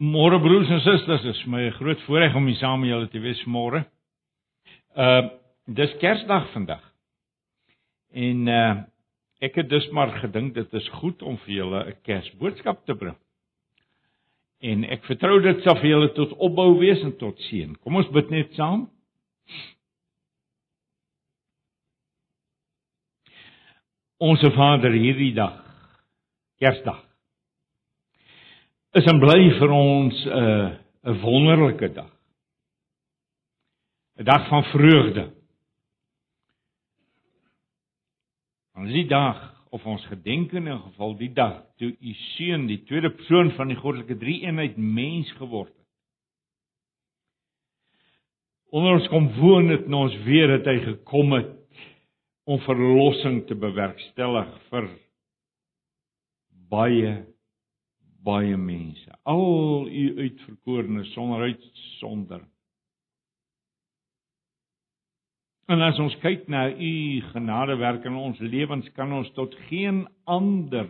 Môre broers en susters, dit is my groot voorreg om hier saam met julle te wees môre. Uh dis Kersdag vandag. En uh ek het dus maar gedink dit is goed om vir julle 'n Kersboodskap te bring. En ek vertrou dit sal vir julle tot opbou wees en tot seën. Kom ons bid net saam. Onse Vader hierdie dag, Kersdag is en bly vir ons 'n uh, 'n wonderlike dag. 'n Dag van vreugde. Ons die dag of ons gedenk in 'n geval die dag toe u seun die tweede persoon van die goddelike drie-eenheid mens geword het. Onder ons kom woon het en ons weet dat hy gekom het om verlossing te bewerkstellig vir baie baie mense. Al u uitverkorenes sonder uitsonder. En as ons kyk na u genadewerk in ons lewens, kan ons tot geen ander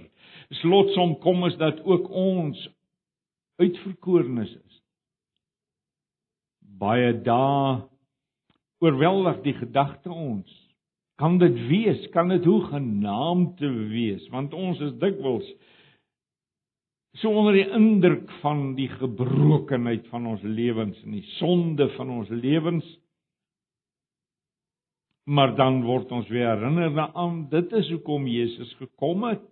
slotsom kom as dat ook ons uitverkorenes is. Baie dae oorweldig die gedagte ons. Kan dit wees? Kan dit hoe genaamd te wees? Want ons is dikwels so onder die indruk van die gebrokenheid van ons lewens en die sonde van ons lewens maar dan word ons weer herinner aan dit is hoekom Jesus gekom het.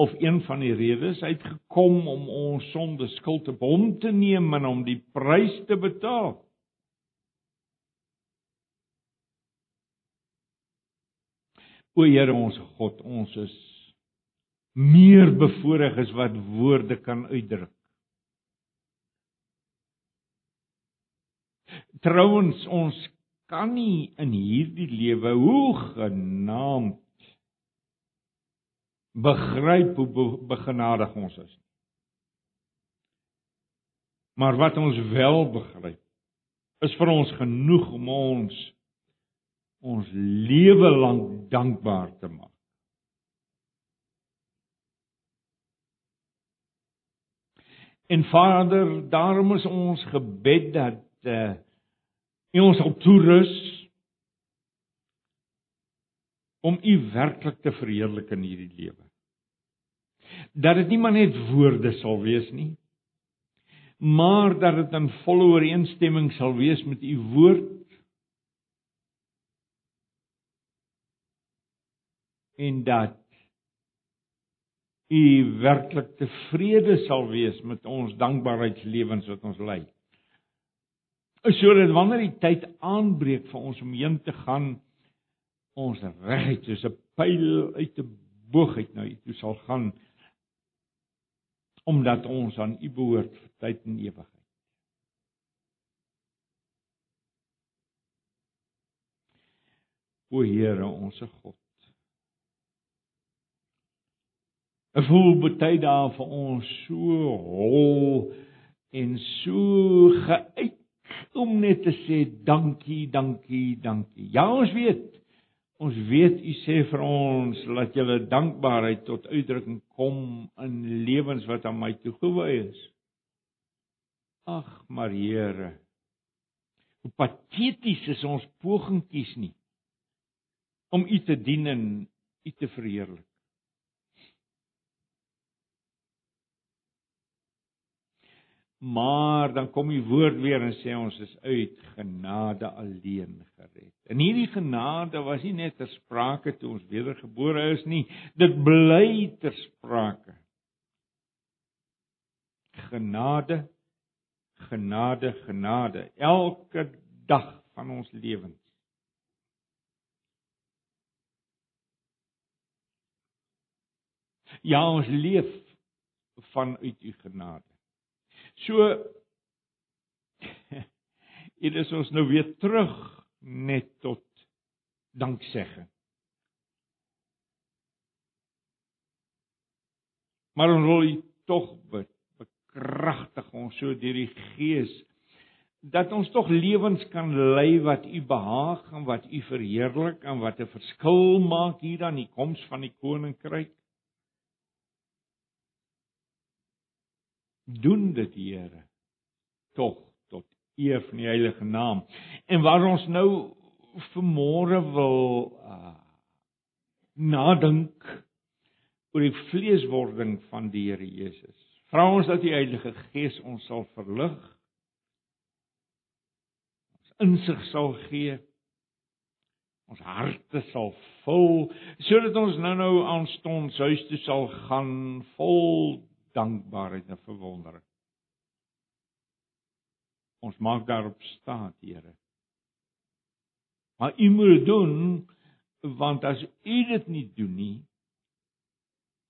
Of een van die redes hy het gekom om ons sonde skuld op hom te neem en om die prys te betaal. O Here ons God ons is meer bevoorreg as wat woorde kan uitdruk. Trouwens ons kan nie in hierdie lewe hoe genaamd begryp hoe begenadig ons is. Maar wat ons wel begryp is vir ons genoeg om ons ons lewe lank dankbaar te maak. En Vader, daarom is ons gebed dat uh U ons op toerus om U werklik te verheerlik in hierdie lewe. Dat dit nie maar net woorde sal wees nie, maar dat dit in volle ooreenstemming sal wees met U woord en dat u werklik tevrede sal wees met ons dankbaarheidslewens wat ons lei. Sodat wanneer die tyd aanbreek vir ons om heen te gaan, ons reguit soos 'n pyl uit 'n boog uit na u toe sal gaan omdat ons aan u behoort vir tyd en ewigheid. O Here, ons God, 'n voel baie daar vir ons so hol en so geuit om net te sê dankie, dankie, dankie. Ja, ons weet. Ons weet u sê vir ons dat julle dankbaarheid tot uitdrukking kom in lewens wat aan my toegewy is. Ag, maar Here, hoe pateties is ons pogingkies nie om u te dien en u te verheerlik. Maar dan kom die woord weer en sê ons is uit genade alleen gered. En hierdie genade was nie net ter sprake toe ons wedergebore is nie, dit bly ter sprake. Genade, genade, genade elke dag van ons lewens. Ja, ons leef vanuit u genade. So dit is ons nou weer terug net tot danksegging. Maar ons wil tog bekragtig ons so deur die Gees dat ons tog lewens kan lei wat U behaag en wat U verheerlik en wat 'n verskil maak hier aan die koms van die koninkryk. Doen dit Here tog tot eer van die heilige naam. En waar ons nou vanmôre wil uh, nadink oor die vleeswording van die Here Jesus. Vra ons dat die Heilige Gees ons sal verlig. Ons insig sal gee. Ons harte sal vul sodat ons nou-nou aanstonds huis toe sal gaan vol dankbaarheid en verwondering. Ons maak daarop staat, Here. Maar U moet doen want as U dit nie doen nie,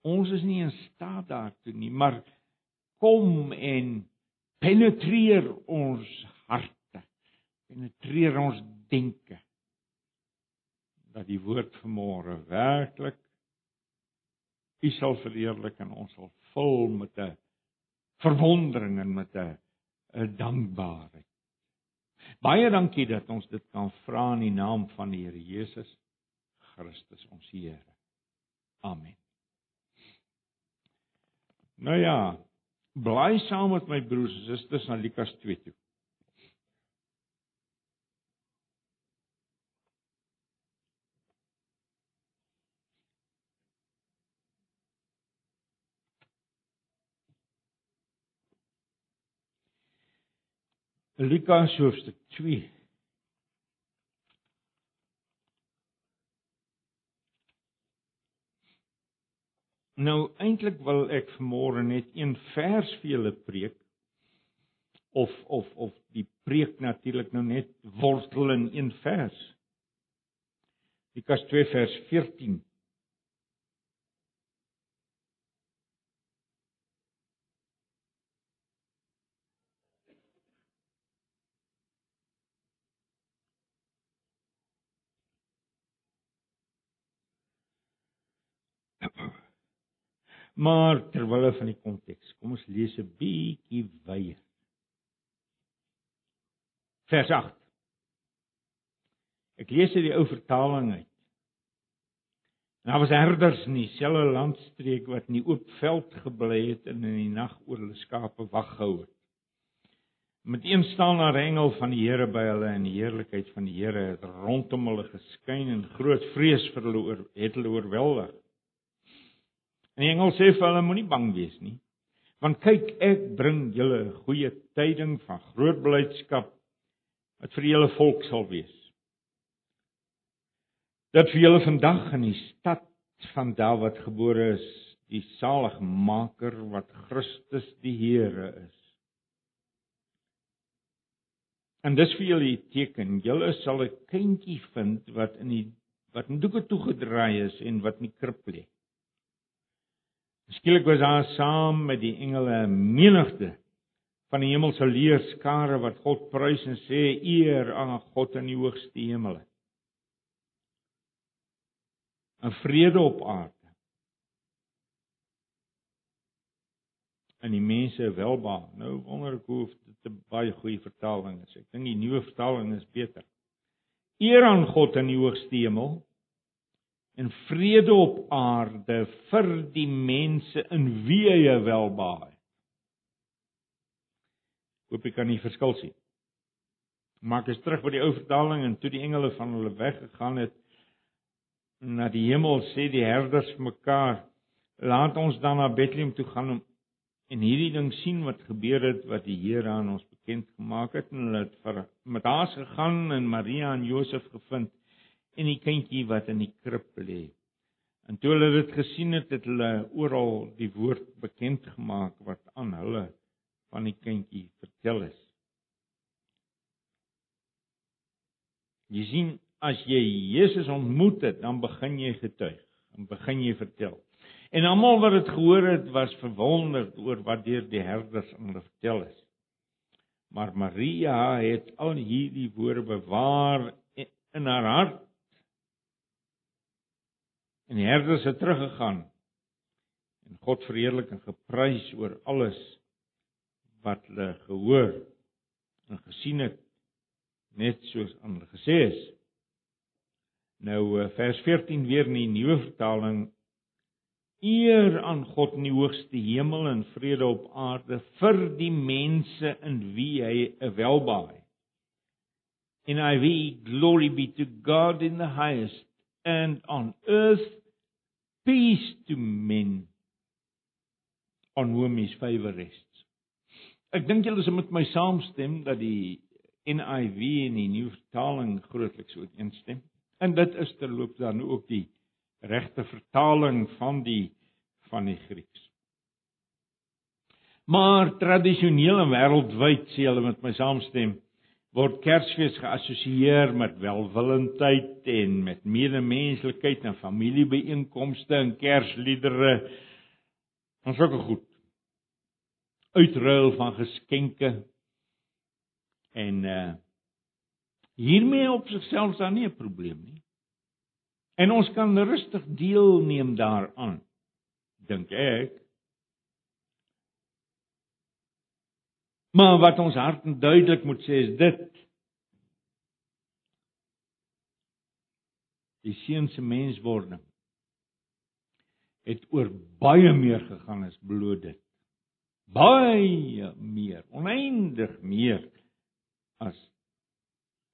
ons is nie in staat daartoe nie, maar kom en penetreer ons harte. Penetreer ons denke. Dat die woord vanmôre werklik U sal verheerlik en ons sal vul met 'n verwondering en met 'n 'n dankbaarheid. Baie dankie dat ons dit kan vra in die naam van die Here Jesus Christus ons Here. Amen. Nou ja, bly saam met my broers en susters na Lukas 2 toe. Lukas hoofstuk 2 Nou eintlik wil ek vanmôre net een vers vir julle preek of of of die preek natuurlik nou net worstel in een vers. Lukas 2 vers 14. Maar terwyl van die konteks, kom ons lees 'n bietjie wyer. Vers 8. Ek lees uit die ou vertaling uit. Daar was herders in dieselfde landstreek wat in die oop veld gebly het en in die nag oor hulle skape wag gehou het. Met een staan daar engel van die Here by hulle en die heerlikheid van die Here het rondom hulle geskyn en groot vrees vir hulle oor het hulle oorweldig. En die engel sê vir hulle moenie bang wees nie. Want kyk, ek bring julle 'n goeie tyding van groot blydskap wat vir julle volk sal wees. Dat vir julle vandag in die stad van Dawid gebore is die saligmaker wat Christus die Here is. En dis vir julle 'n teken. Julle sal 'n kindjie vind wat in die wat in doeke toegedraai is en wat in die krib lê. Skielik was daar saam met die engele 'n menigte van die hemelse leerskare wat God prys en sê eer aan God in die hoogste hemele. 'n Vrede op aarde. En die mense welbaar. Nou wonder ek hoe dit 'n baie goeie vertaling is. Ek dink die nuwe vertaling is beter. Eer aan God in die hoogste hemel en vrede op aarde vir die mense in wie hy welbehaag. Hoop ek kan nie verskil sien. Maak eens terug by die ou vertaling en toe die engele van hulle weggegaan het na die hemel sê die herders mekaar laat ons dan na Bethlehem toe gaan om en hierdie ding sien wat gebeur het wat die Here aan ons bekend gemaak het en hulle het vir met haar gegaan en Maria en Josef gevind en die kindjie wat in die krib lê. En toe hulle dit gesien het, het hulle oral die woord bekend gemaak wat aan hulle van die kindjie vertel is. Jy sien, as jy Jesus ontmoet het, dan begin jy getuig, dan begin jy vertel. En almal wat dit gehoor het, was verwonderd oor wat deur die herders aan hulle vertel is. Maar Maria het al hierdie woorde bewaar in haar hart En die herders het teruggegaan en God verheerlik en geprys oor alles wat hulle gehoor en gesien het net soos hulle gesê is. Nou eh, vers 14 weer in die nuwe vertaling Eer aan God in die hoogste hemel en vrede op aarde vir die mense in wie hy 'n welbehaag. NIV glory be to God in the highest and on earth peace to men on whom his favor rests. Ek dink julle sal met my saamstem dat die NIV en die nuwe vertaling grootliks ooreenstem. En dit is terloops dan ook die regte vertaling van die van die Grieks. Maar tradisioneel en wêreldwyd sê hulle met my saamstem word Kersfees geassosieer met welwillendheid en met medemenslikheid en familiebeeenkomste en Kersliedere. Ons ook goed. Uitruil van geskenke en uh hiermee op sigself is daar nie 'n probleem nie. En ons kan rustig deelneem daaraan, dink ek. Maar wat ons hart duidelik moet sê is dit die seun se menswording het oor baie meer gegaan as bloot dit. Baie meer, oneindig meer as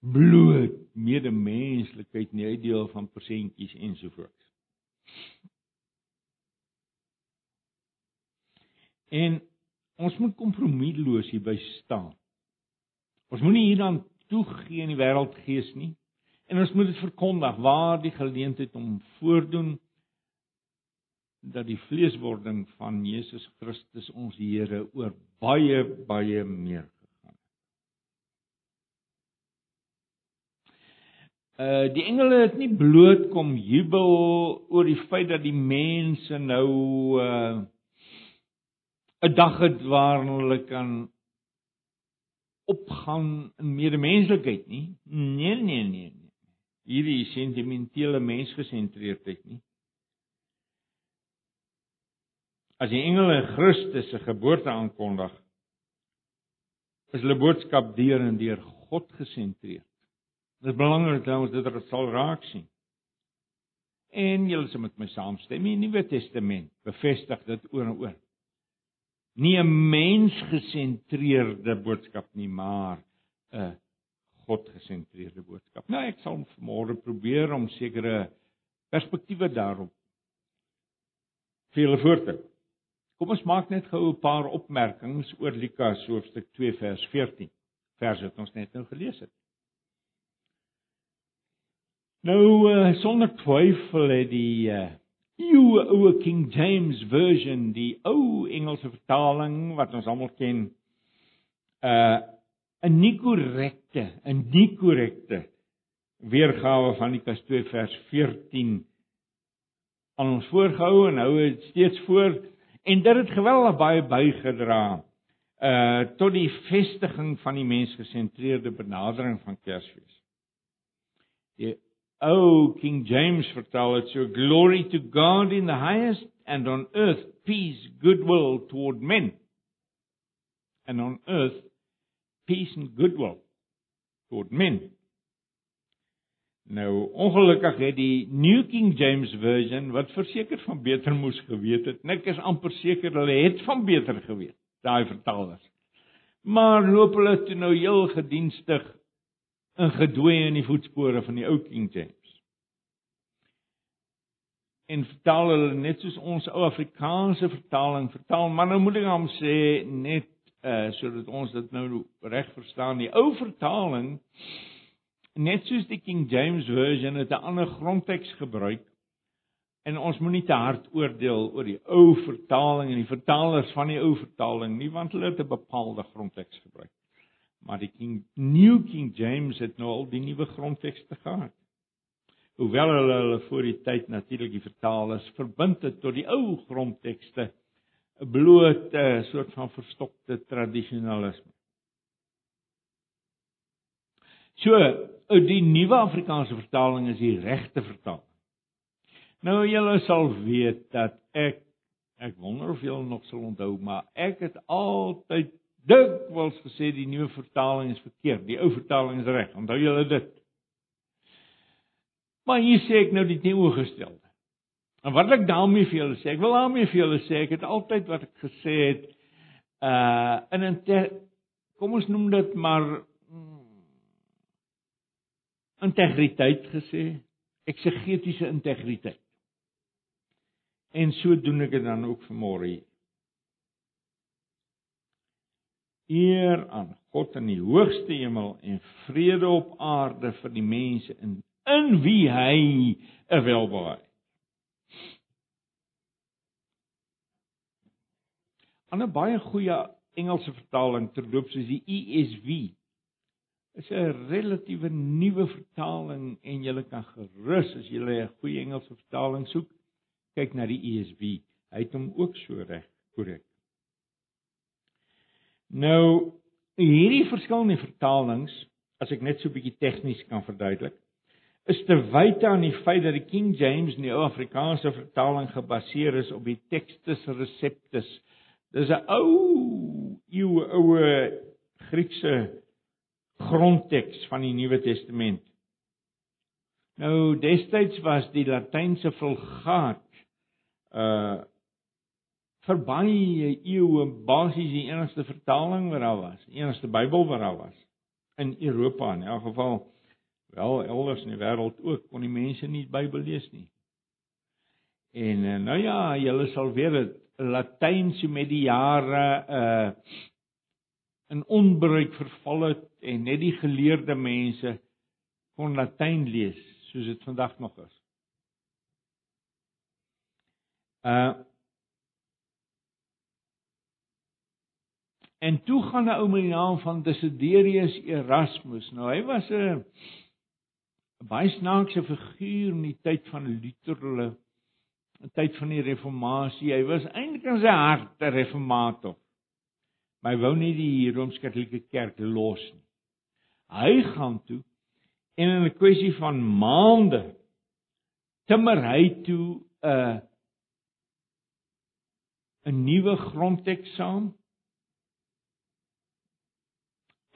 bloot medemenslikheid nie uitdeel van persentjies ensovoorts. En ons moet kompromieloos hierby staan. Ons moenie hierdan toegee in die wêreldgees nie. En ons moet dit verkondig waar die geleentheid om voordoen dat die vleeswording van Jesus Christus ons Here oor baie baie meer Uh die engele het nie bloot kom jubel oor die feit dat die mense nou uh 'n dag het waarin hulle kan opgaan in medemenslikheid nie. Nee, nee, nee, nee. Hierdie sentimentele mensgesentreerdheid nie. As die engele Christus se geboorte aankondig, is hulle boodskap deur en deur God gesentreerd. Dit is belangrik dat ons dit sal raak sien. En julle sal met my saamstem, die Nuwe Testament bevestig dit oor en oor. Nie 'n mensgesentreerde boodskap nie, maar 'n God-gesentreerde boodskap. Nou ek sal vanmôre probeer om sekere perspektiewe daarop vir julle voor te. Kom ons maak net gou 'n paar opmerkings oor Lukas hoofstuk 2 vers 14. Vers wat ons net nou gelees het. Nou uh, sonder twyfel het die uh, ou ou King James version, die ou Engelse vertaling wat ons almal ken, uh, 'n nie korrekte, 'n nie korrekte weergawe van Lukas 2 vers 14 aan ons voorgehou en hou dit steeds voor en dit het geweldig baie bygedra uh tot die vestiging van die mensgesentreerde benadering van Kersfees. Die O King James vertaal dit so glory to God in the highest and on earth peace goodwill toward men. And on earth peace and goodwill toward men. Nou ongelukkig het die New King James version wat verseker van beter moes geweet het, nik is amper seker hulle het van beter geweet, daai vertalers. Maar loop hulle toe nou heel gedienstig in gedwee in die voetspore van die ou King James. En vertaal hulle net soos ons ou Afrikaanse vertaling vertaal, maar nou moet ek hom sê net uh sodat ons dit nou reg verstaan. Die ou vertaling net soos die King James version het 'n ander grondteks gebruik. En ons moenie te hard oordeel oor die ou vertaling en die vertalers van die ou vertaling nie, want hulle het 'n bepaalde grondteks gebruik maar die King New King James het nou al die nuwe grondtekste gehad. Hoewel hulle hulle voor die tyd natuurlik die vertalers verbind het tot die ou grondtekste, 'n blote soort van verstokte tradisionalisme. So, die nuwe Afrikaanse vertaling is die regte vertaling. Nou julle sal weet dat ek ek wonder of julle nog sal onthou, maar ek het altyd dikwels gesê die nuwe vertaling is verkeerd, die ou vertaling is reg. Onthou julle dit? Maar hier sê ek nou die teenoorgestelde. En wat ek daarmee vir julle sê, ek wil daarmee vir julle sê, ek het altyd wat ek gesê het uh in 'n kom ons noem dit maar mm, integriteit gesê, eksegetiese integriteit. En so doen ek dit dan ook vanmôre hier. Eer aan God in die hoogste hemel en vrede op aarde vir die mense in in wie hy 'n welbehae. 'n baie goeie Engelse vertaling terloops is die ESV. Is 'n relatiewe nuwe vertaling en jy kan gerus as jy 'n goeie Engelse vertaling soek, kyk na die ESV. Hy het hom ook so reg korrek. Nou hierdie verskillende vertalings, as ek net so 'n bietjie tegnies kan verduidelik, is te wyte aan die feit dat die King James in die ou Afrikaanse vertaling gebaseer is op die Textus Receptus. Dis 'n ou eeue oue Griekse grondteks van die Nuwe Testament. Nou destyds was die Latynse Vulgaat uh vir baie eeue basies die enigste vertaling wat daar was, die enigste Bybel wat daar was in Europa in elk geval wel elders in die wêreld ook kon die mense nie die Bybel lees nie. En uh, nou ja, julle sal weet dat Latyn so met die jare uh in onbruik verval het en net die geleerde mense kon Latyn lees soos dit vandag nog is. Uh En toe gaan 'n ou met die naam van Desiderius Erasmus. Nou hy was 'n baie snaakse figuur in die tyd van Luther hulle 'n tyd van die reformatie. Hy was eintlik in sy hart 'n reformator. Maar hy wou nie die Rooms-Katolieke Kerk los nie. Hy gaan toe en in 'n kwessie van maande timmer hy toe 'n 'n nuwe grondeksaam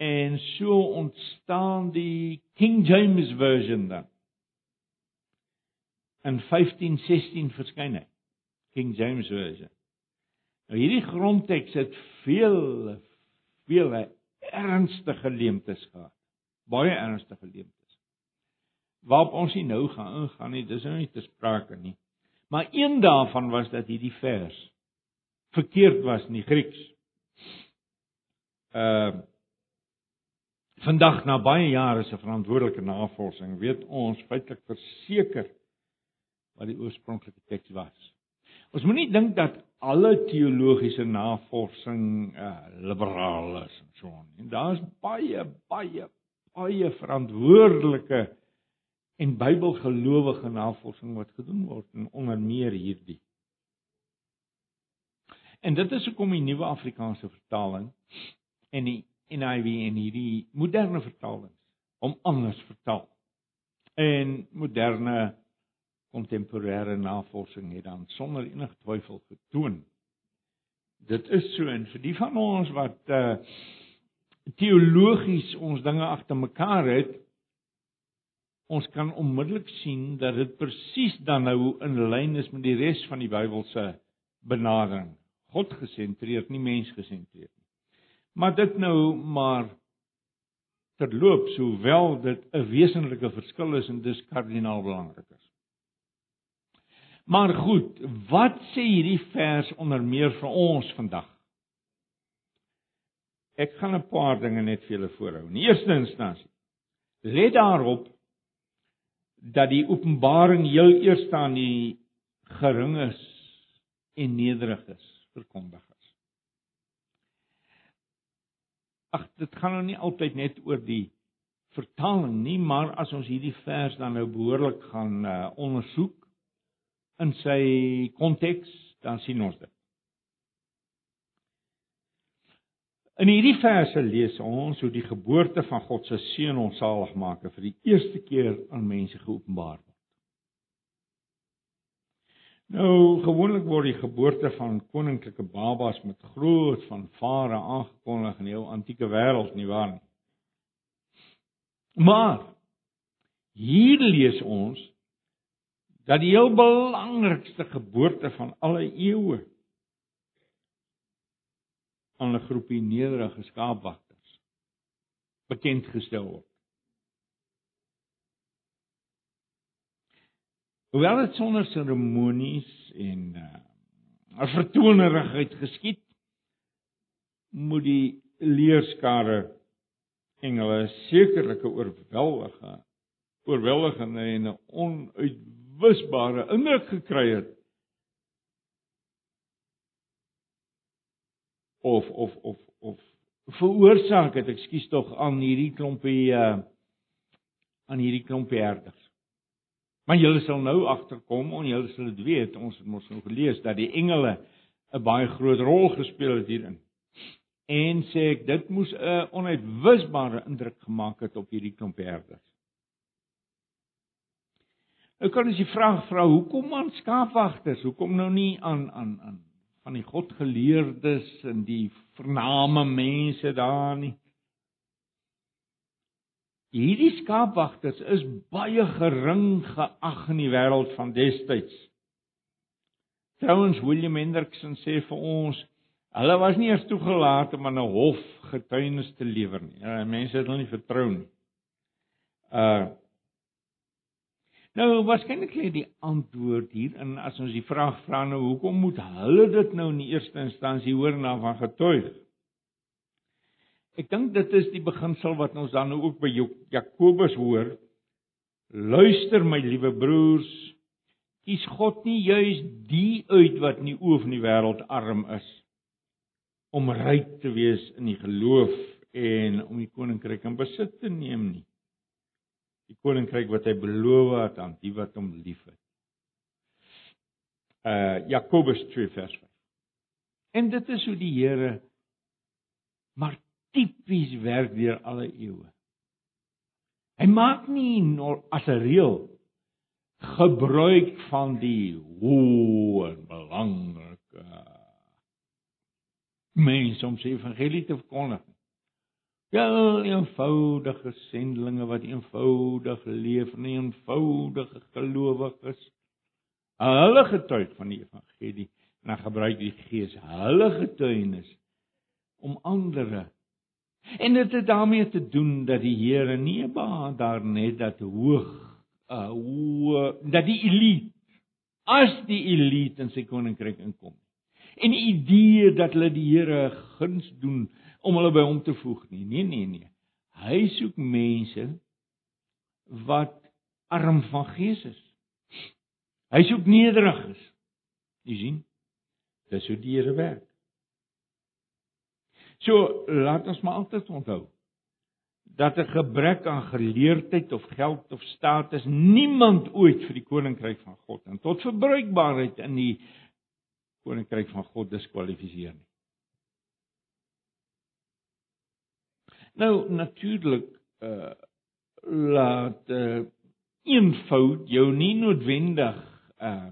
en so ontstaan die King James version dan. In 1516 verskyn hy King James version. Nou hierdie grondteks het veel veel ernstige leemtes gehad. Baie ernstige leemtes. Waarop ons nie nou gaan ingaan nie dis nou nie te sprake nie. Maar een daarvan was dat hierdie vers verkeerd was in die Grieks. Uh Vandag na baie jare se verantwoordelike navorsing weet ons feitelik verseker wat die oorspronklike teks was. Ons moenie dink dat alle teologiese navorsing uh, liberaal is en so aan. En daar's baie baie baie verantwoordelike en Bybelgelowige navorsing wat gedoen word en onder meer hierdie. En dit is hoekom die nuwe Afrikaanse vertaling en die NIV en hierdie moderne vertalings om anders vertaal. En moderne kontemporêre navorsing het dan sonder enige twyfel getoon. Dit is so en vir die van ons wat uh teologies ons dinge agter mekaar het, ons kan onmiddellik sien dat dit presies dan nou in lyn is met die res van die Bybelse benadering. God gesentreerd, nie mens gesentreerd. Maar dit nou maar terloops, hoewel dit 'n wesenlike verskil is en dis kardinaal belangrik is. Maar goed, wat sê hierdie vers onder meer vir ons vandag? Ek gaan 'n paar dinge net vir julle voorhou. In eerste instansie, let daarop dat die openbaring heel eers aan die geringes en nederiges verkondig. Ag dit gaan nou nie altyd net oor die vertaling nie, maar as ons hierdie vers dan nou behoorlik gaan uh, ondersoek in sy konteks, dan sien ons dit. In hierdie verse lees ons hoe die geboorte van God se seun ons saligmaker vir die eerste keer aan mense geopenbaar word. Nou gewoonlik word die geboorte van koninklike babas met groot fanfare aangekondig in die ou antieke wêreld nie waar nie. Maar hier lees ons dat die heel belangrikste geboorte van alle eeue aan 'n groepie nederige skaapwagters bekend gestel word. Hoewel dit sonder seremonies en uh, 'n vertonerigheid geskied, moet die leerskare engele sekerlike oorweldige oorweldigende en 'n onuitwisbare indruk gekry het of of of of veroorsaak het ekskuus tog aan hierdie klompie uh aan hierdie klompie herders. Maar julle sal nou agterkom en julle sal dit weet, ons het mos nou gelees dat die engele 'n baie groot rol gespeel het hierin. En sê ek dit moes 'n onuitwisbare indruk gemaak het op hierdie klompie herders. Ek kan as jy vra vra hoekom aan skaapwagters? Hoekom nou nie aan aan aan van die godgeleerdes en die vername mense daar nie. Hierdie skaapwagters is baie gering geag in die wêreld van destyds. Trouwens William Hendriksen sê vir ons, hulle was nie eers toegelaat om aan 'n hof getuienis te lewer nie. Ja, mense het hulle nie vertrou nie. Uh Nou waarskynlik lê die antwoord hierin as ons die vraag vra nou hoekom moet hulle dit nou in die eerste instansie hoor na van getuig? Ek dink dit is die beginsel wat ons dan nou ook by Jakobus hoor. Luister my liewe broers, kies God nie juis die uit wat in die oë van die wêreld arm is om ryk te wees in die geloof en om die koninkryk in besit te neem nie die koninkryk wat hy beloof het aan die wat hom liefhet. Uh Jakobus 2 vers 5. En dit is hoe die Here maar tipies werk deur alle eeue. Hy maak nie as 'n reël gebruik van die hoë en belangrike mense om sy evangelie te verkondig. Ja, eenvoudige sendelinge wat eenvoudig leef, nie eenvoudige gelowiges. Hulle getuig van die evangelie en dan gebruik die Gees hulle getuienis om ander en dit het daarmee te doen dat die Here nie behaag daar net dat hoog uh hoe dat die elite as die elite in sy koninkryk inkom. En die idee dat hulle die Here guns doen om hulle by hom te voeg nie. Nee, nee, nee. Hy soek mense wat arm van gees is. Hy soek nederiges. Jy sien? Dis hoe die Here werk. So, laat ons maar altyd onthou dat 'n gebrek aan geleerdheid of geld of status niemand ooit vir die koninkryk van God en tot verbruikbaarheid in die koninkryk van God diskwalifiseer nie. Nou natuurlik uh laat uh eenvoud jou nie noodwendig uh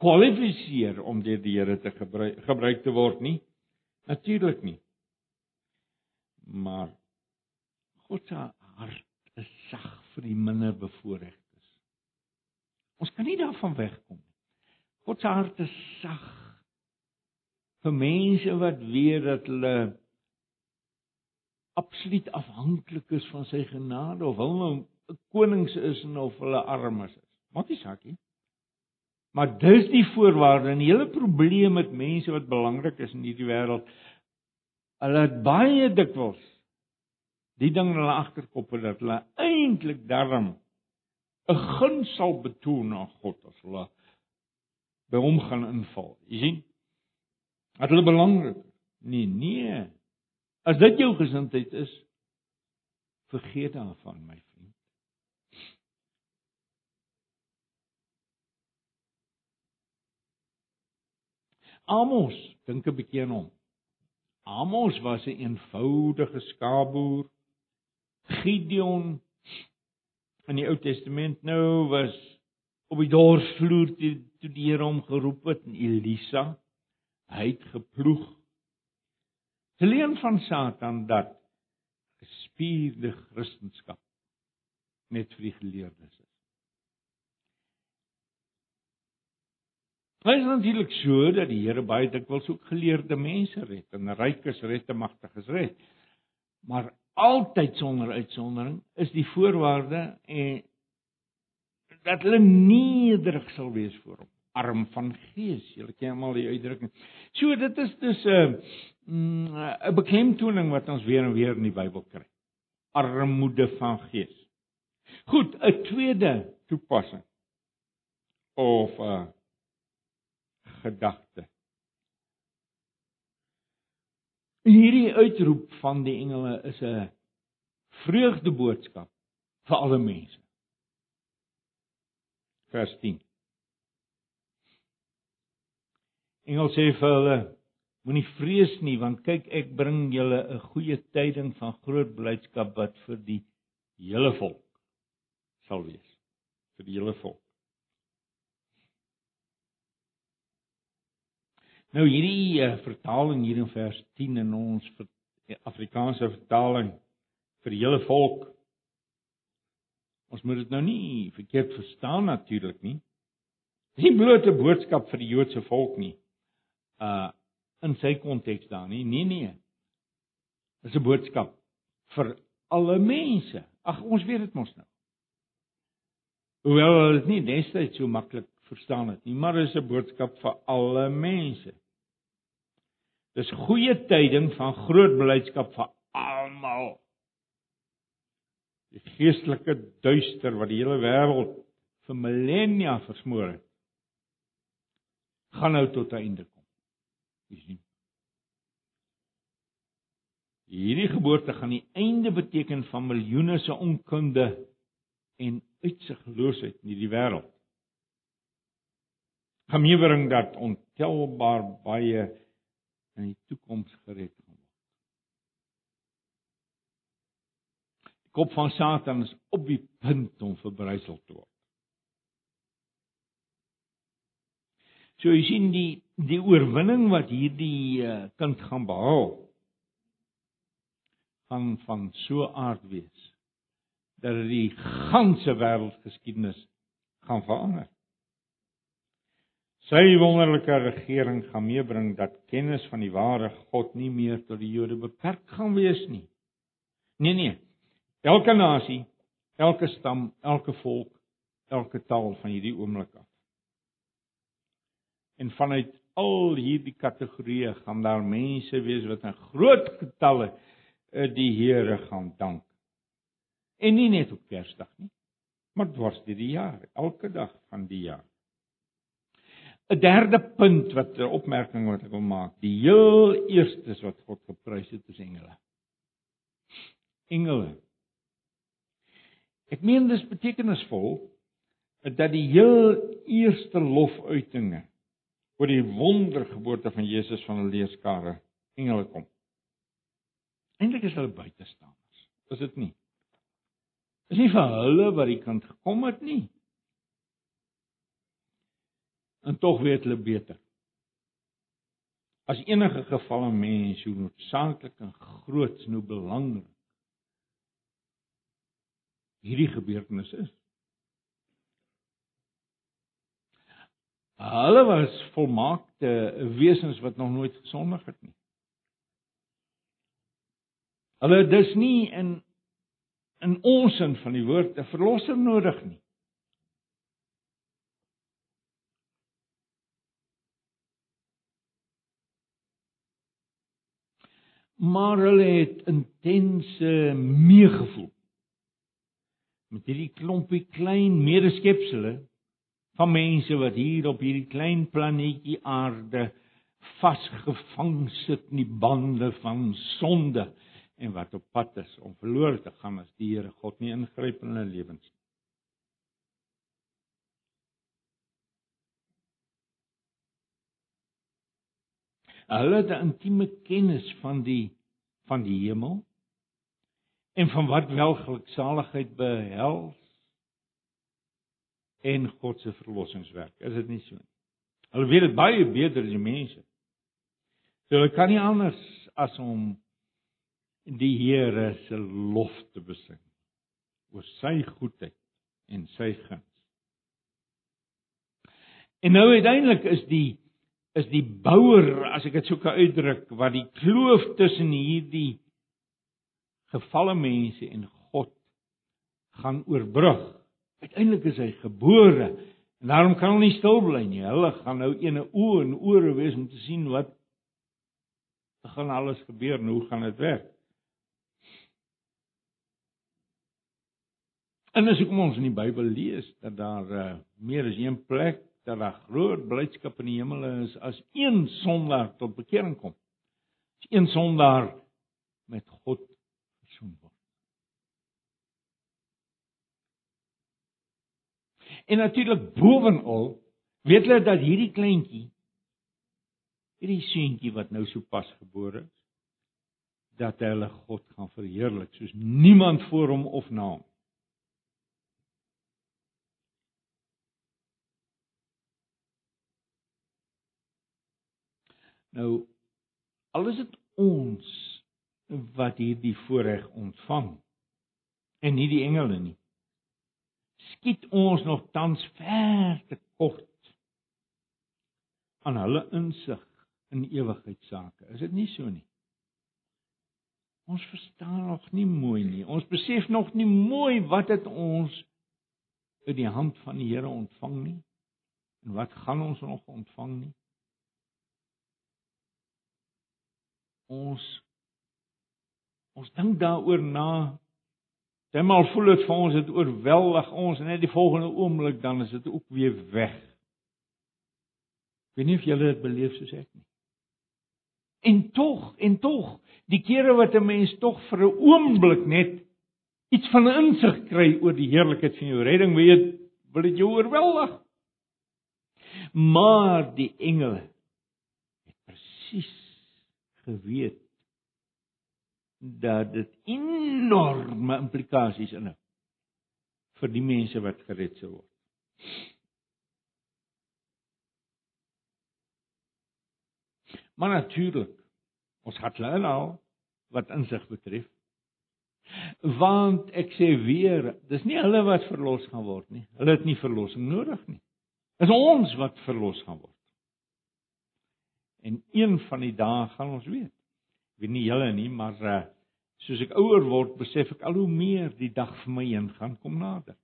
kwalifiseer om deur die Here te gebruik gebruik te word nie. Natuurlik nie. Maar God se hart is sag vir die minder bevoorregtes. Ons kan nie daarvan wegkom nie. God se hart is sag vir mense wat weet dat hulle absoluut afhanklik is van sy genade of hulle nou konings is en of hulle armes is. Maak nie saak nie. Maar dis die voorwaarde en die hele probleem met mense wat belangrik is in hierdie wêreld. Hulle het baie dikwels die ding in hulle agterkop dat hulle eintlik darm 'n guns sal betoon aan God as hulle by hom gaan inval. Jy sien? Dat hulle belangrik. Nee, nee. As dit jou gesindheid is, vergeet daarvan, my vriend. Amos, dink 'n bietjie aan hom. Amos was 'n eenvoudige skaapboer. Gideon in die Ou Testament nou was op die dorsvloer toe die Here hom geroep het en Elisa, hy het geploeg Geleen van Satan dat gespierde Christendom net vir die geleerdes is. Dit is natuurlik so dat die Here baie dikwels ook geleerde mense red en rykes red en magtiges red. Maar altyd sonder uitsondering is die voorwaarde en dat hulle nederig sal wees voor hom arm van gees. Julle ken almal die uitdrukking. So dit is dus 'n mm, 'n beklemtoning wat ons weer en weer in die Bybel kry. Armoede van gees. Goed, 'n tweede toepassing of uh, gedagte. Hierdie uitroep van die engele is 'n vreugdeboodskap vir alle mense. Vers 10. Engel sê vir hulle: Moenie vrees nie, want kyk ek bring julle 'n goeie tyding van groot blydskap wat vir die hele volk sal wees. Vir die hele volk. Nou hierdie uh, vertaling hier in vers 10 in ons eh, Afrikaanse vertaling vir die hele volk. Ons moet dit nou nie verkeerd verstaan natuurlik nie. Dis nie bloot 'n boodskap vir die Joodse volk nie. Uh in sy konteks daar nie. Nee nee. Dis 'n boodskap vir alle mense. Ag ons weet dit mos nou. Hoewel dit nie destyds so maklik verstaan het nie, maar dis 'n boodskap vir alle mense. Dis goeie tyding van groot blydskap vir almal. Die geestelike duister wat die hele wêreld vir millennia versmoor het, gaan nou tot 'n einde kom. Jy sien. Hierdie geboorte gaan die einde beteken van miljoene se onkunde en uitsigloosheid in hierdie wêreld. Gaan meebring dat ontelbaar baie in die toekoms gered gaan word. Die kop van Satan is op die punt om verbrysel te word. So jy sien die die oorwinning wat hierdie uh, kind gaan behaal gaan van so aard wees dat dit die ganse wêreldgeskiedenis gaan verander. Sy wonderlike regering gaan meebring dat kennis van die ware God nie meer tot die Jode beperk gaan wees nie. Nee nee. Elke nasie, elke stam, elke volk, elke taal van hierdie oomblik af. En vanuit al hierdie kategorieë gaan daar mense wees wat in groot getalle eh, die Here gaan dank. En nie net op Kersdag nie, maar dwars deur die jaar, elke dag van die jaar. 'n derde punt wat 'n opmerking wat ek wil maak. Die heel eerste wat God geprys het is engele. Engele. Ek meen dis betekenisvol dat die heel eerste lofuitinge oor die wondergeboorte van Jesus van 'n leerskare engele kom. Eintlik is hulle buitestanders. Is dit nie? Is nie vir hulle wat die kind gekom het nie en tog weet hulle beter. As enige geval 'n mens hoe noodsaaklik en groot en hoe belangrik hierdie gebeurtenis is. Hulle was volmaakte wesens wat nog nooit gesondig het nie. Hulle dis nie in in ons sin van die woord 'n verlosser nodig nie. Maar hulle het intense meegevoel met hierdie klompie klein medeskepsels van mense wat hier op hierdie klein planeetjie aarde vasgevang sit in die bande van sonde en wat op pad is om verlore te gaan as die Here God nie ingryp in hulle lewens nie. Hulle het 'n intieme kennis van die van die hemel en van wat welgeluksaligheid behels en God se verlossingswerk. Is dit nie so nie? Hulle weet dit baie beter as die mense. So hulle kan nie anders as om die Here se lof te besing oor sy goedheid en sy guns. En nou uiteindelik is die is die bouer, as ek dit sou kan uitdruk, wat die kloof tussen hierdie gefalle mense en God gaan oorbrug. Uiteindelik is hy gebore en daarom kan hulle nie stil bly nie. Hulle gaan nou ene oë en ore wees om te sien wat gaan alles gebeur en hoe gaan dit werk. En as ek ons in die Bybel lees dat daar uh, meer as een plek daar groot blydskap in die hemel is as een sondaar tot bekering kom. As een sondaar met God versoen word. En natuurlik bovenal weet hulle dat hierdie kleintjie hierdie seentjie wat nou sopas gebore is dat hulle God gaan verheerlik soos niemand voor hom of na hom. Nou al is dit ons wat hierdie voorreg ontvang en nie die engele nie. Skiet ons nog tans ver te kort aan hulle insig in ewigheidsake. Is dit nie so nie? Ons verstaan nog nie mooi nie. Ons besef nog nie mooi wat dit ons uit die hand van die Here ontvang nie. En wat gaan ons nog ontvang nie? Ons ons dink daaroor na. Demal voel dit vir ons dit oorweldig ons en net die volgende oomblik dan is dit ook weer weg. Ek weet nie of julle dit beleef soos ek nie. En tog, en tog, die kere wat 'n mens tog vir 'n oomblik net iets van 'n insig kry oor die heerlikheid van jou redding, weet wil dit jou oorweldig. Maar die engele het presies geweet dat dit enorme implikasies inhou vir die mense wat gered sou word. Maar natuurlik, ons het hulle nou wat insig betref. Want ek sê weer, dis nie hulle wat verlos gaan word nie. Hulle het nie verlossing nodig nie. Dis ons wat verlos gaan word. En een van die dae gaan ons weet. Ek weet nie julle nie, maar uh, soos ek ouer word, besef ek al hoe meer die dag vir my heen gaan kom nader.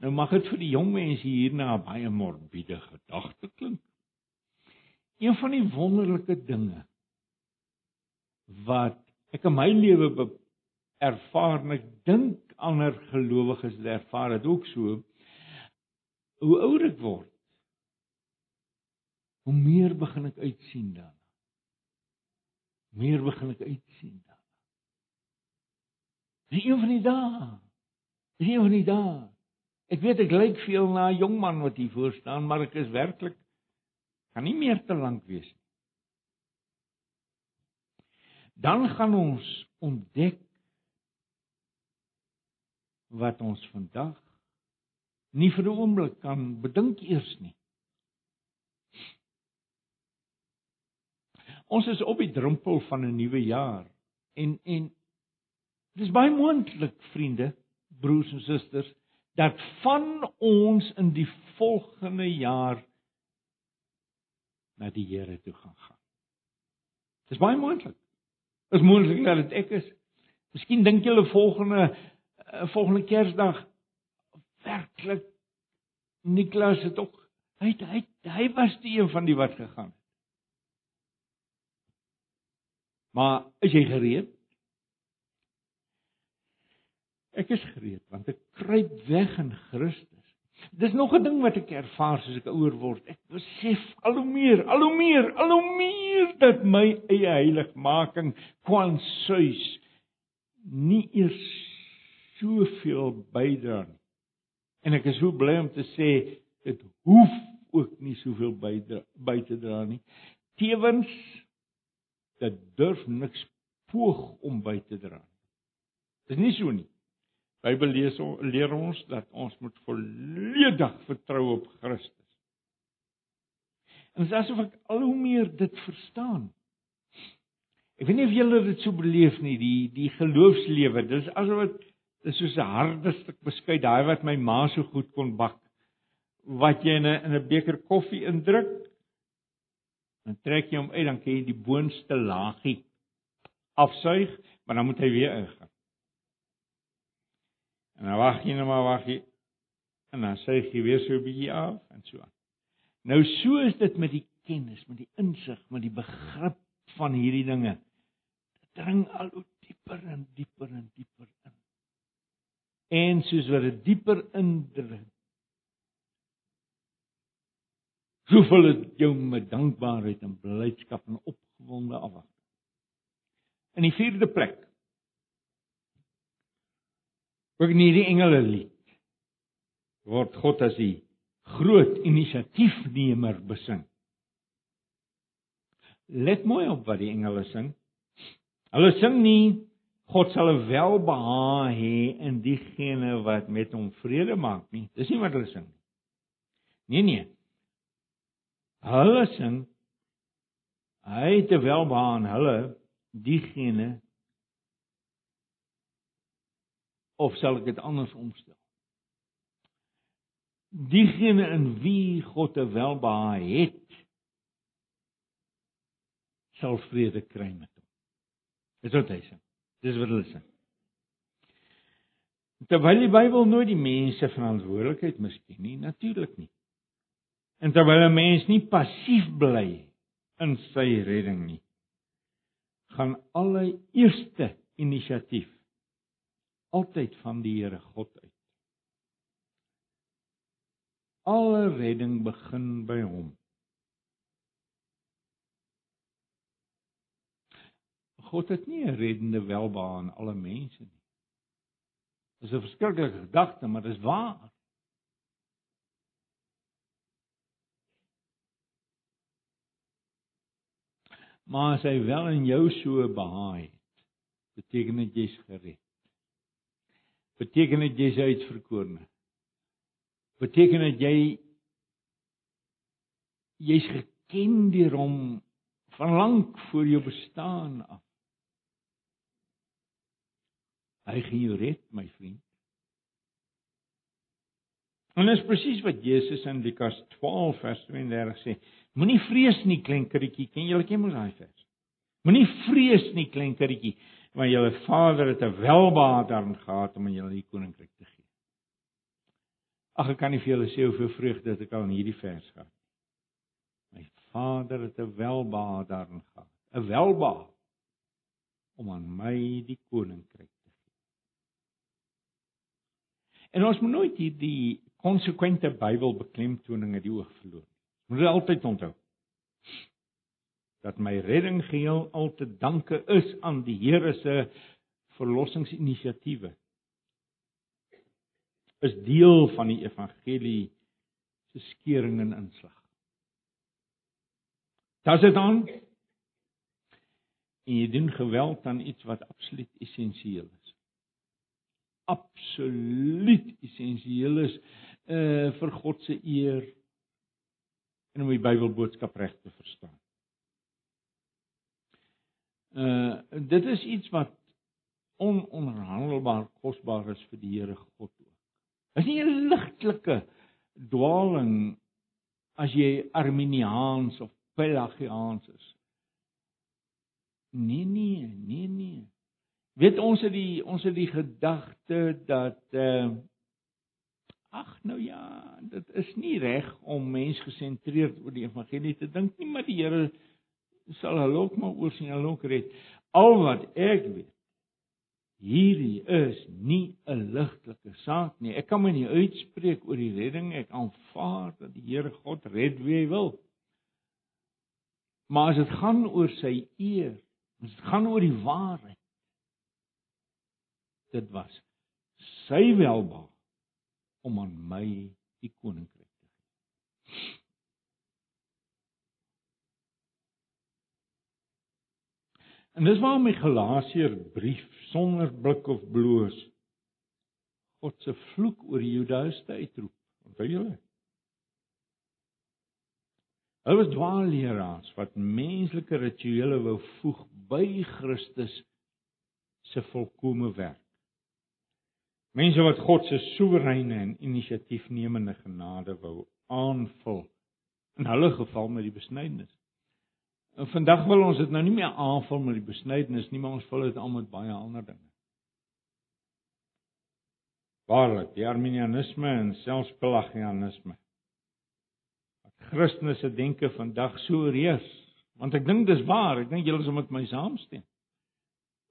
Nou mag dit vir die jong mense hierna baie morbiede gedagte klink. Een van die wonderlike dinge wat ek in my lewe ervaar en ek dink ander gelowiges ervaar dit ook so hoe ouer ek word hoe meer begin ek uitsien daarna. Meer begin ek uitsien daarna. Dis een van die dae. Dis een van die dae. Ek weet ek lyk veel na 'n jong man wat hier voor staan, maar ek is werklik kan nie meer te lank wees nie. Dan gaan ons ontdek wat ons vandag nie vir 'n oomblik kan bedink eers nie. Ons is op die drempel van 'n nuwe jaar en en dis baie moontlik vriende, broers en susters, dat van ons in die volgende jaar na die Here toe gaan gaan. Dis baie moontlik. Is moontlik dat dit ek is. Miskien dink julle volgende uh, volgende Kersdag werklik Niklas het ook hy hy hy was die een van die wat gegaan het. Maar is jy gereed? Ek is gereed want ek kruip weg in Christus. Dis nog 'n ding wat ek ervaar soos ek ouer word. Ek besef al hoe meer, al hoe meer, al hoe meer dat my eie heiligmaking kwansuis nie eers soveel bydra nie. En ek is so bly om te sê dit hoef ook nie soveel bydra by te dra nie. Tewens dit durf niks poog om by te dra. Dis nie so nie. Bybel lees leer ons dat ons moet volledig vertrou op Christus. En dit is asof ek al hoe meer dit verstaan. Ek weet nie of julle dit so beleef nie, die die geloofslewe. Dis asof dit is soos 'n harde stuk beskuit, daai wat my ma so goed kon bak. wat jy in 'n in 'n beker koffie indruk. Dan trek jy hom uit, dan kan jy die boonste laagie afsuig, maar dan moet hy weer ingaan. En dan wag jy net maar wag jy en dan suig jy weer so 'n bietjie af en so aan. Nou so is dit met die kennis, met die insig, met die begrip van hierdie dinge. Dit dring al hoe dieper en dieper en dieper in. En soos wat dit dieper indring, soveel dit jou met dankbaarheid en blydskap en opgewonde afwag. In die vierde plek. Ook nie die engele lied word God as die groot inisiatiefnemer besing. Let mooi op wat die engele sing. Hulle sing nie God sal welbehae hê in diegene wat met hom vrede maak nie. Dis nie wat hulle sing nie. Nee nee. Hulle sing hy het 'n welbehae aan hulle diegene of sal ek dit anders omstel? Diegene in wie God 'n welbehae het sal vrede kry met hom. Dis wat hy sê. Dis wat hulle sê. Terwyl die Bybel nooit die mense verantwoordelikheid miskien nie, natuurlik nie. En terwyl 'n mens nie passief bly in sy redding nie, gaan alle eerste inisiatief altyd van die Here God uit. Alle redding begin by hom. God het nie 'n reddende welbehae aan alle mense nie. Dis 'n verskriklike gedagte, maar dis waar. Maar as hy wel in jou so behaai het, beteken dit jy's gered. Beteken dit jy's uitverkorene. Beteken dit jy jy's geken deur hom van lank voor jou bestaan af. Hy gaan jou red, my vriend. En dit is presies wat Jesus in Lukas 12 vers 32 sê. Moenie vrees nie, klein kindertjie, ken julle ken mos daai vers. Moenie vrees nie, klein kindertjie, want julle Vader het 'n welbehae daarin gehad om aan julle die koninkryk te gee. Ag ek kan nie vir julle sê hoeveel vreugde dit ek al in hierdie vers gehad. My Vader het 'n welbehae daarin gehad. 'n Welbehae om aan my die koninkryk En ons moet nooit hierdie konsekwente Bybelbeklemtoning uit die oog verloor. Moet dit altyd onthou. Dat my redding geheel al te danke is aan die Here se verlossingsinisiatiewe. Is deel van die evangelie se skering en inslag. Das dit dan en jy doen geweld aan iets wat absoluut essensieel is absoluut essensieel is uh vir God se eer en om die Bybelboodskap reg te verstaan. Uh dit is iets wat ononderhandelbaar kosbaar is vir die Here God ook. Is nie 'n ligtelike dwaaling as jy arminiaans of pelagiaans is. Nee nee, nee nee. Weet ons het die ons het die gedagte dat uh ag nou ja, dit is nie reg om mensgesentreerd oor die evangelie te dink nie, maar die Here sal hulle ook maar oor hulle ook red. Al wat ek weet hierdie is nie 'n ligtelike saak nie. Ek kan my nie uitspreek oor die redding. Ek aanvaar dat die Here God red wie hy wil. Maar as dit gaan oor sy eer, as dit gaan oor die waarheid dit was sy welba om aan my die koninkryk te gee. En dis waarom my Galasiër brief sonder blik of bloos God se vloek oor die Judaïste uitroep. Onthou julle? Hulle was dwaalleraars wat menslike rituele wou voeg by Christus se volkomme werk. Mense wat God se soewereine en inisiatiefnemende genade wou aanvul. In hulle geval met die besnydenis. En vandag wil ons dit nou nie meer aanvul met die besnydenis nie, maar ons vul dit aan met baie ander dinge. Waarlik, die arminianisme en selfs pelagianisme. Wat Christene se denke vandag so reus, want ek dink dis waar, ek dink julle sal met my saamstem.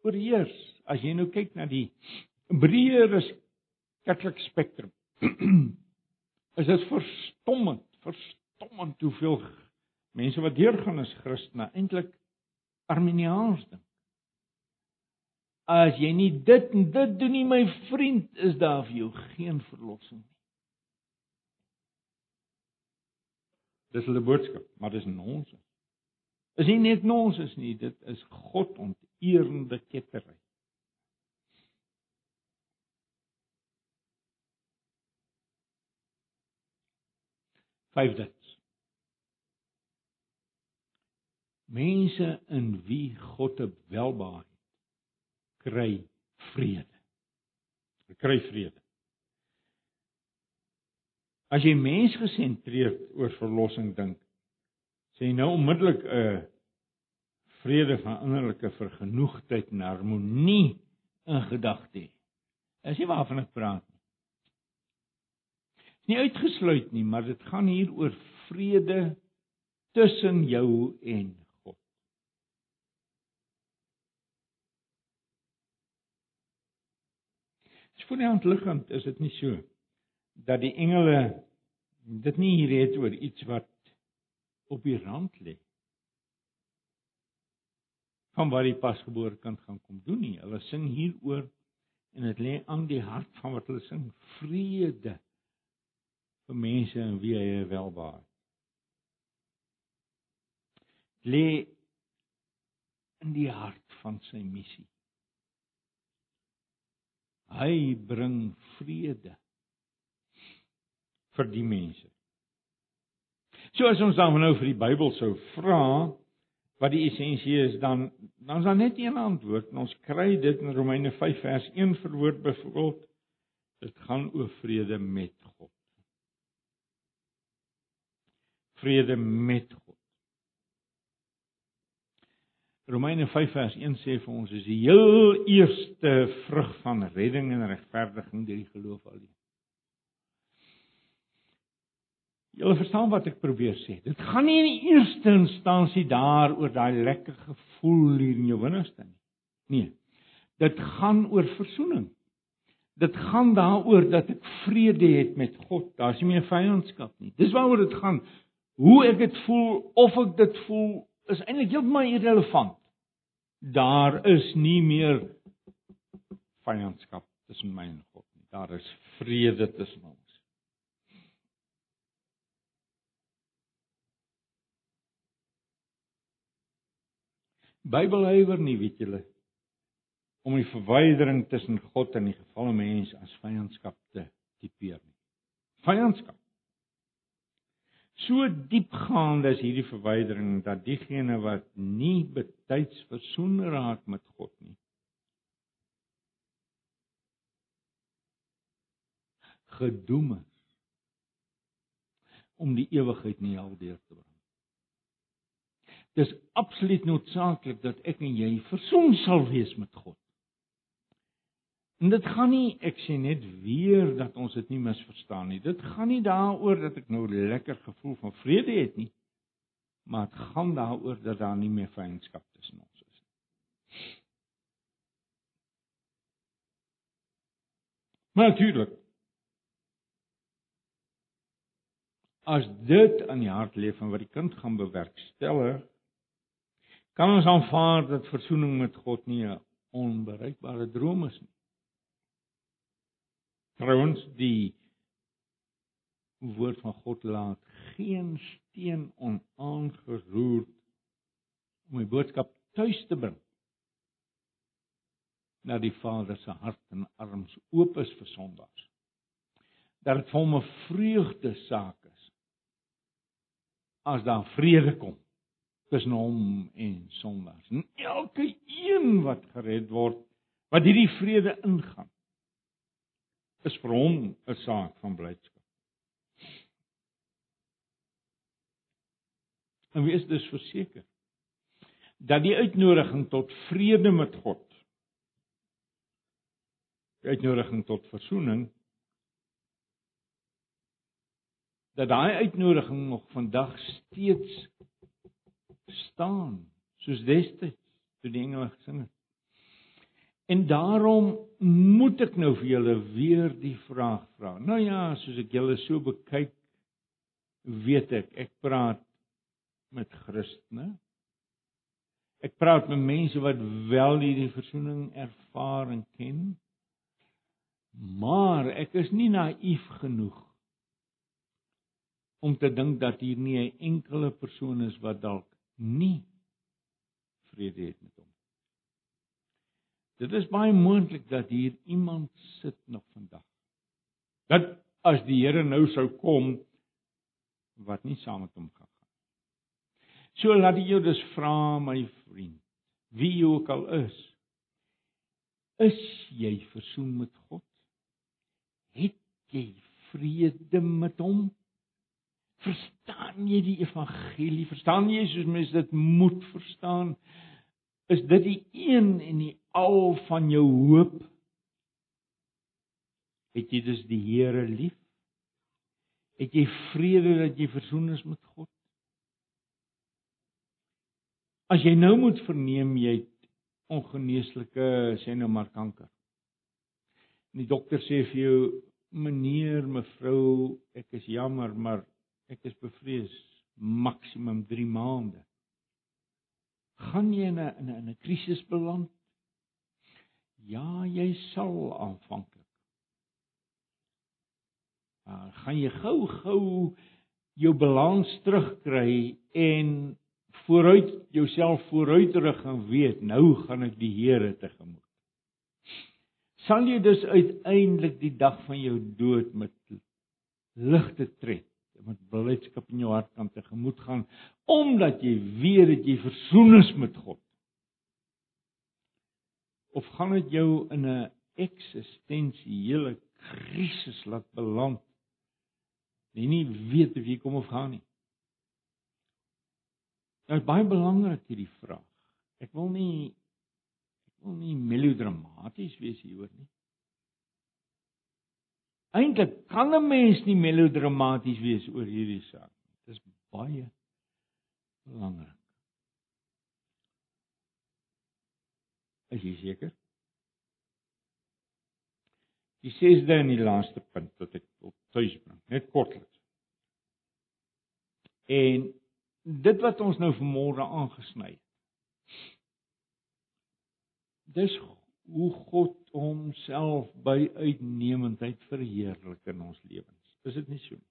Oorheers, as jy nou kyk na die breër kerklik spektrum, is dit verstommend, verstommend hoeveel mense wat deurgaan as Christene eintlik arminiaans dink. As jy nie dit en dit doen nie, my vriend, is daar vir jou geen verlossing nie. Dis hulle boodskap, maar dis nonsens. Is nie net nonsens nie, dit is God onteerende kettery. Vyfde mense in wie God te welbaar het kry vrede. Kry vrede. As jy mensgesentreerd oor verlossing dink, sê jy nou onmiddellik 'n vrede van innerlike vergenoegdheid en harmonie in gedagte. Is nie waarvan ek praat nie. Uitgesluit nie, maar dit gaan hier oor vrede tussen jou en voor die hand liggend is dit nie so dat die engele dit nie hier het oor iets wat op die rand lê van waar die pasgebore kind gaan kom doen nie hulle sing hieroor en dit lê aan die hart van wat hulle sing vrede vir mense en wie hy welbaar lê in die hart van sy missie Hy bring vrede vir die mense. So as ons dan nou vir die Bybel sou vra wat die essensie is, dan dan is daar net een antwoord en ons kry dit in Romeine 5 vers 1 verwoord byvoorbeeld dit gaan oor vrede met God. Vrede met God. Romeine 5 vers 1 sê vir ons is die heel eerste vrug van redding en regverdiging deur die geloof alleen. Julle verstaan wat ek probeer sê. Dit gaan nie in die eerste instansie daaroor daai lekker gevoel hier in jou binneste nie. Nee. Dit gaan oor verzoening. Dit gaan daaroor dat ek vrede het met God. Daar's nie meer vyandskap nie. Dis waaroor dit gaan. Hoe ek dit voel of ek dit voel is eintlik heeltemal irrelevant daar is nie meer vyandskap tussen my en God nie. Daar is vrede tussen ons. Bybelhouer nie, weet julle, om die verwydering tussen God en die gefalle mens as vyandskap te tipeer nie. Vyandskap So diepgaande is hierdie verwydering dat diegene wat nie betyds versoen raak met God nie gedoem is om die ewigheid in die hel deur te bring. Dis absoluut noodsaaklik dat ek en jy versoen sal wees met God. En dit gaan nie ek sê net weer dat ons dit nie misverstaan nie. Dit gaan nie daaroor dat ek nou lekker gevoel van vrede het nie. Maar dit gaan daaroor dat daar nie meer vyandskap tussen ons is nie. Maar natuurlik as dit aan die hart lê van wat die kind gaan bewerkstellig, kan ons aanvaar dat verzoening met God nie 'n onbereikbare droom is nie. Trouwens die woord van God laat geen steen onaangeroer om die boodskap tuis te bring. Na die Vader se hart en arms oop is vir sondaars. Dat dit vir hom 'n vreugde saak is as daar vrede kom tussen hom en sondaars. En elke een wat gered word, wat hierdie vrede ingaan is vir hom 'n saak van blydskap. En wees dus verseker dat die uitnodiging tot vrede met God die uitnodiging tot verzoening dat daai uitnodiging nog vandag steeds staan soos destyds toe die engele gesing het. En daarom moet ek nou vir julle weer die vraag vra. Nou ja, soos ek julle so bekyk, weet ek ek praat met Christene. Ek praat met mense wat wel hierdie verzoening ervaar en ken. Maar ek is nie naïef genoeg om te dink dat hier nie 'n enkele persoon is wat dalk nie vrede het met hom. Dit is baie moontlik dat hier iemand sit nog vandag. Dat as die Here nou sou kom wat nie saam met hom gaan gaan. So laat ek jou dus vra my vriend, wie jy ook al is, is jy versoen met God? Het jy vrede met hom? Verstaan jy die evangelie? Verstaan jy soos mense dit moet verstaan? Is dit die een en die al van jou hoop? Het jy dus die Here lief? Het jy vrede dat jy versoen is met God? As jy nou moet verneem jy het ongeneeslike sê nou maar kanker. En die dokter sê vir jou meneer, mevrou, ek is jammer, maar ek is bevrees maksimum 3 maande. Gaan jy in 'n in 'n krisis beland? Ja, jy sal aanvanklik. Uh, gaan jy gou-gou jou balans terugkry en vooruit jouself vooruitrig en weet nou gaan ek die Here tegemoet. Sal jy dus uiteindelik die dag van jou dood met ligte tred, met blydskap in jou hart kan tegemoet gaan omdat jy weet dat jy versoen is met God? Of gaan dit jou in 'n eksistensiële krisis laat beland jy nie weet of jy kom of gaan nie. Dit is baie belangrik hierdie vraag. Ek wil nie ek wil nie melodramaties wees hieroor nie. Eintlik kan 'n mens nie melodramaties wees oor hierdie saak nie. Dit is baie belangrik. Is jy seker? Die sesde en die laaste punt wat ek op tuis bring, net kortliks. En dit wat ons nou vanmôre aangesny het. Dis hoe God homself by uitnemendheid verheerlik in ons lewens. Is dit nie so nie?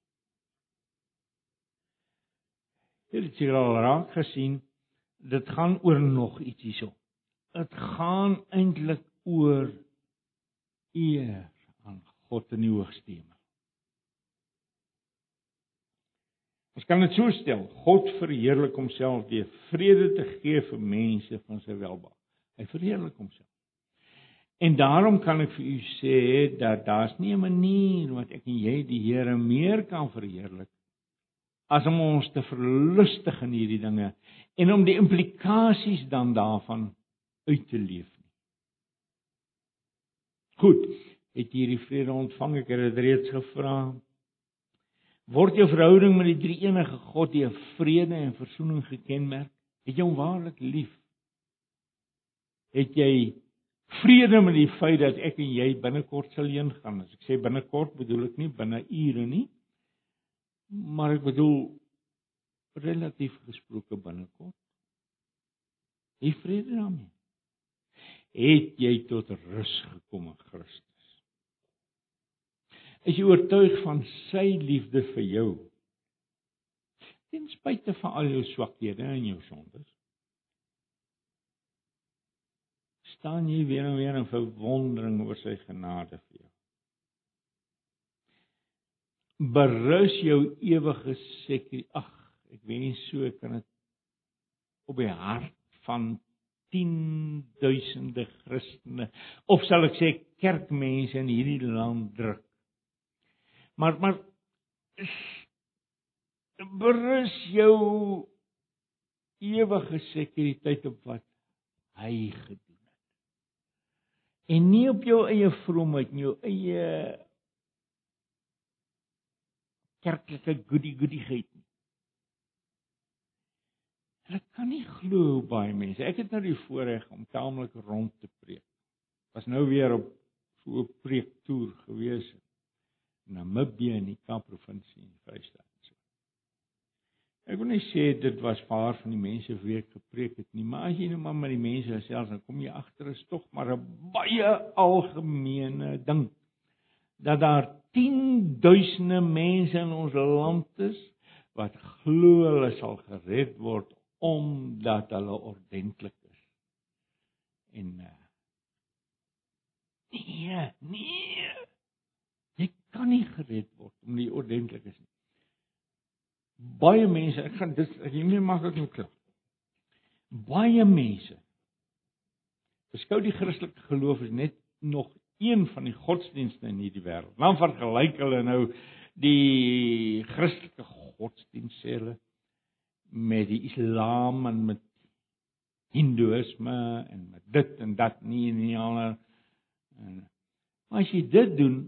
Dit het al raak gesien, dit gaan oor nog iets hierso. Dit gaan eintlik oor eer aan God in die hoogste hemel. Ons kan dit so stel: God verheerlik homself deur vrede te gee vir mense van sy welbehaag. Hy verheerlik homself. En daarom kan ek vir u sê dat daar's nie 'n manier wat ek en jy die Here meer kan verheerlik as om ons te verlustig in hierdie dinge en om die implikasies dan daarvan uit te leef nie. Goed, het jy hierdie vrede ontvang? Ek het dit reeds gevra word jou verhouding met die drie enige God die vrede en versoening gekenmerk? Het jy hom waarlik lief? Het jy vrede met die feit dat ek en jy binnekort sal heen gaan? As ek sê binnekort, bedoel ek nie binne ure nie, maar ek bedoel relatief gesproke binnekort. Jy vrede daarmee? Het jy tot rus gekom in Christus? is jy oortuig van sy liefde vir jou. Ten spyte van al jou swakhede en jou sondes. Staan jy weer en weer in verwondering oor sy genade vir jou. Berus jou ewige seker. Ag, ek wens so ek kan dit op die hart van 10000de Christene of sal ek sê kerkmense in hierdie land druk. Maar maar berus jou ewige sekuriteit op wat hy gedoen. En nie op jou eie vroomheid, jou eie kerklike goody goodyheid nie. Hulle kan nie glo baie mense. Ek het nou die voorreg om taamlik rond te preek. Was nou weer op so 'n preektoer gewees in Namibië in die Kaapprovinsie in die Vrystaat. Ek wil net sê dit was paar van die mense vir wie ek gepreek het nie, maar as jy nou maar met die mense selfs dan kom jy agter is tog maar 'n baie algemene ding dat daar 10 duisende mense in ons land is wat glo hulle sal gered word omdat hulle ordentlik is. En uh, nee, nee. Jy kan nie gered word omdat jy ordentlik is nie baie mense, ek gaan dit ek nie maklik moet klop. Baie mense beskou die Christelike geloof as net nog een van die godsdienste in hierdie wêreld. Dan vergelyk hulle nou die Christelike godsdienst sê hulle met die Islam en met Hindoeïsme en met dit en dat nie en nie ander. En maar as jy dit doen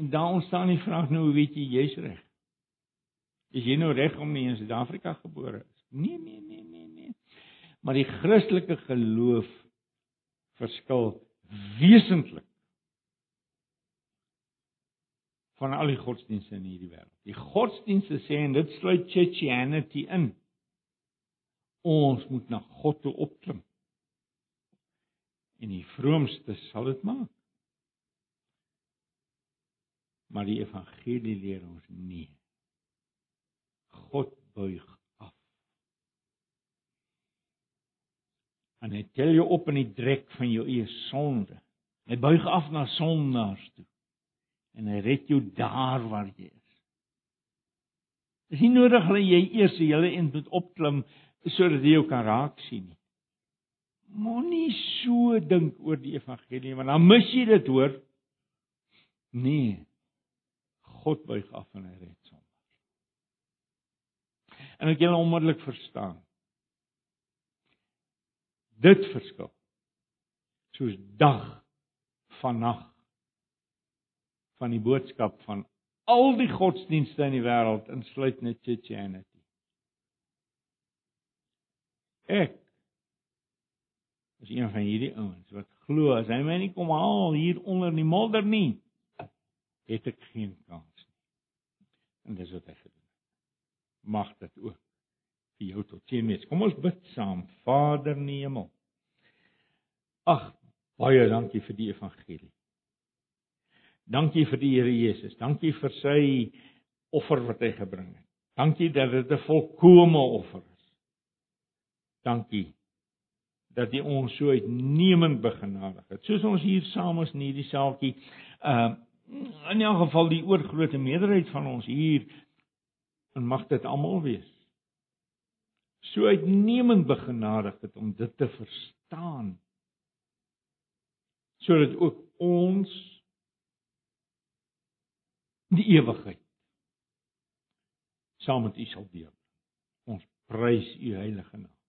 en dan ontstaan die vraag nou weet jy jy's reg. Is jy nou reg om nie in Suid-Afrika gebore is? Nee, nee, nee, nee, nee. Maar die Christelike geloof verskil wesentlik van al die godsdienste in hierdie wêreld. Die godsdienste sê en dit sluit Christianity in. Ons moet na God toe opklim. En die vroomste sal dit maak. Maar die evangelie leer ons nie. God buig af. En hy tel jou op in die drek van jou eie sonde. Hy buig af na sondaars toe. En hy red jou daar waar jy is. Dis nie nodig dat jy eers die hele eind moet opklim sodat jy jou kan raak sien nie. Moenie so dink oor die evangelie want dan mis jy dit hoor. Nee. God buig af en hy red en ek julle onmiddellik verstaan. Dit verskil. Soos dag van nag van die boodskap van al die godsdienste in die wêreld insluit net Christianity. Ek is een van hierdie ouens wat glo as hy my nie kom haal hier onder die modder nie, het ek geen kans nie. En dis wat ek gedoen mag dit ook vir jou tot seën wees. Kom ons bid saam. Vader in die hemel. Ag, baie dankie vir die evangelie. Dankie vir die Here Jesus. Dankie vir sy offer wat hy gebring het. Dankie dat dit 'n volkomme offer is. Dankie dat U ons so uitnemend begenadig het. Soos ons hier saam is in hierdie saaltjie, ehm uh, in elk geval die oorgrootste meerderheid van ons hier en mag dit almal wees. So uitnemend begenadig het om dit te verstaan. Sodat ook ons die ewigheid saam met U sal deel. Ons prys U heilige naam.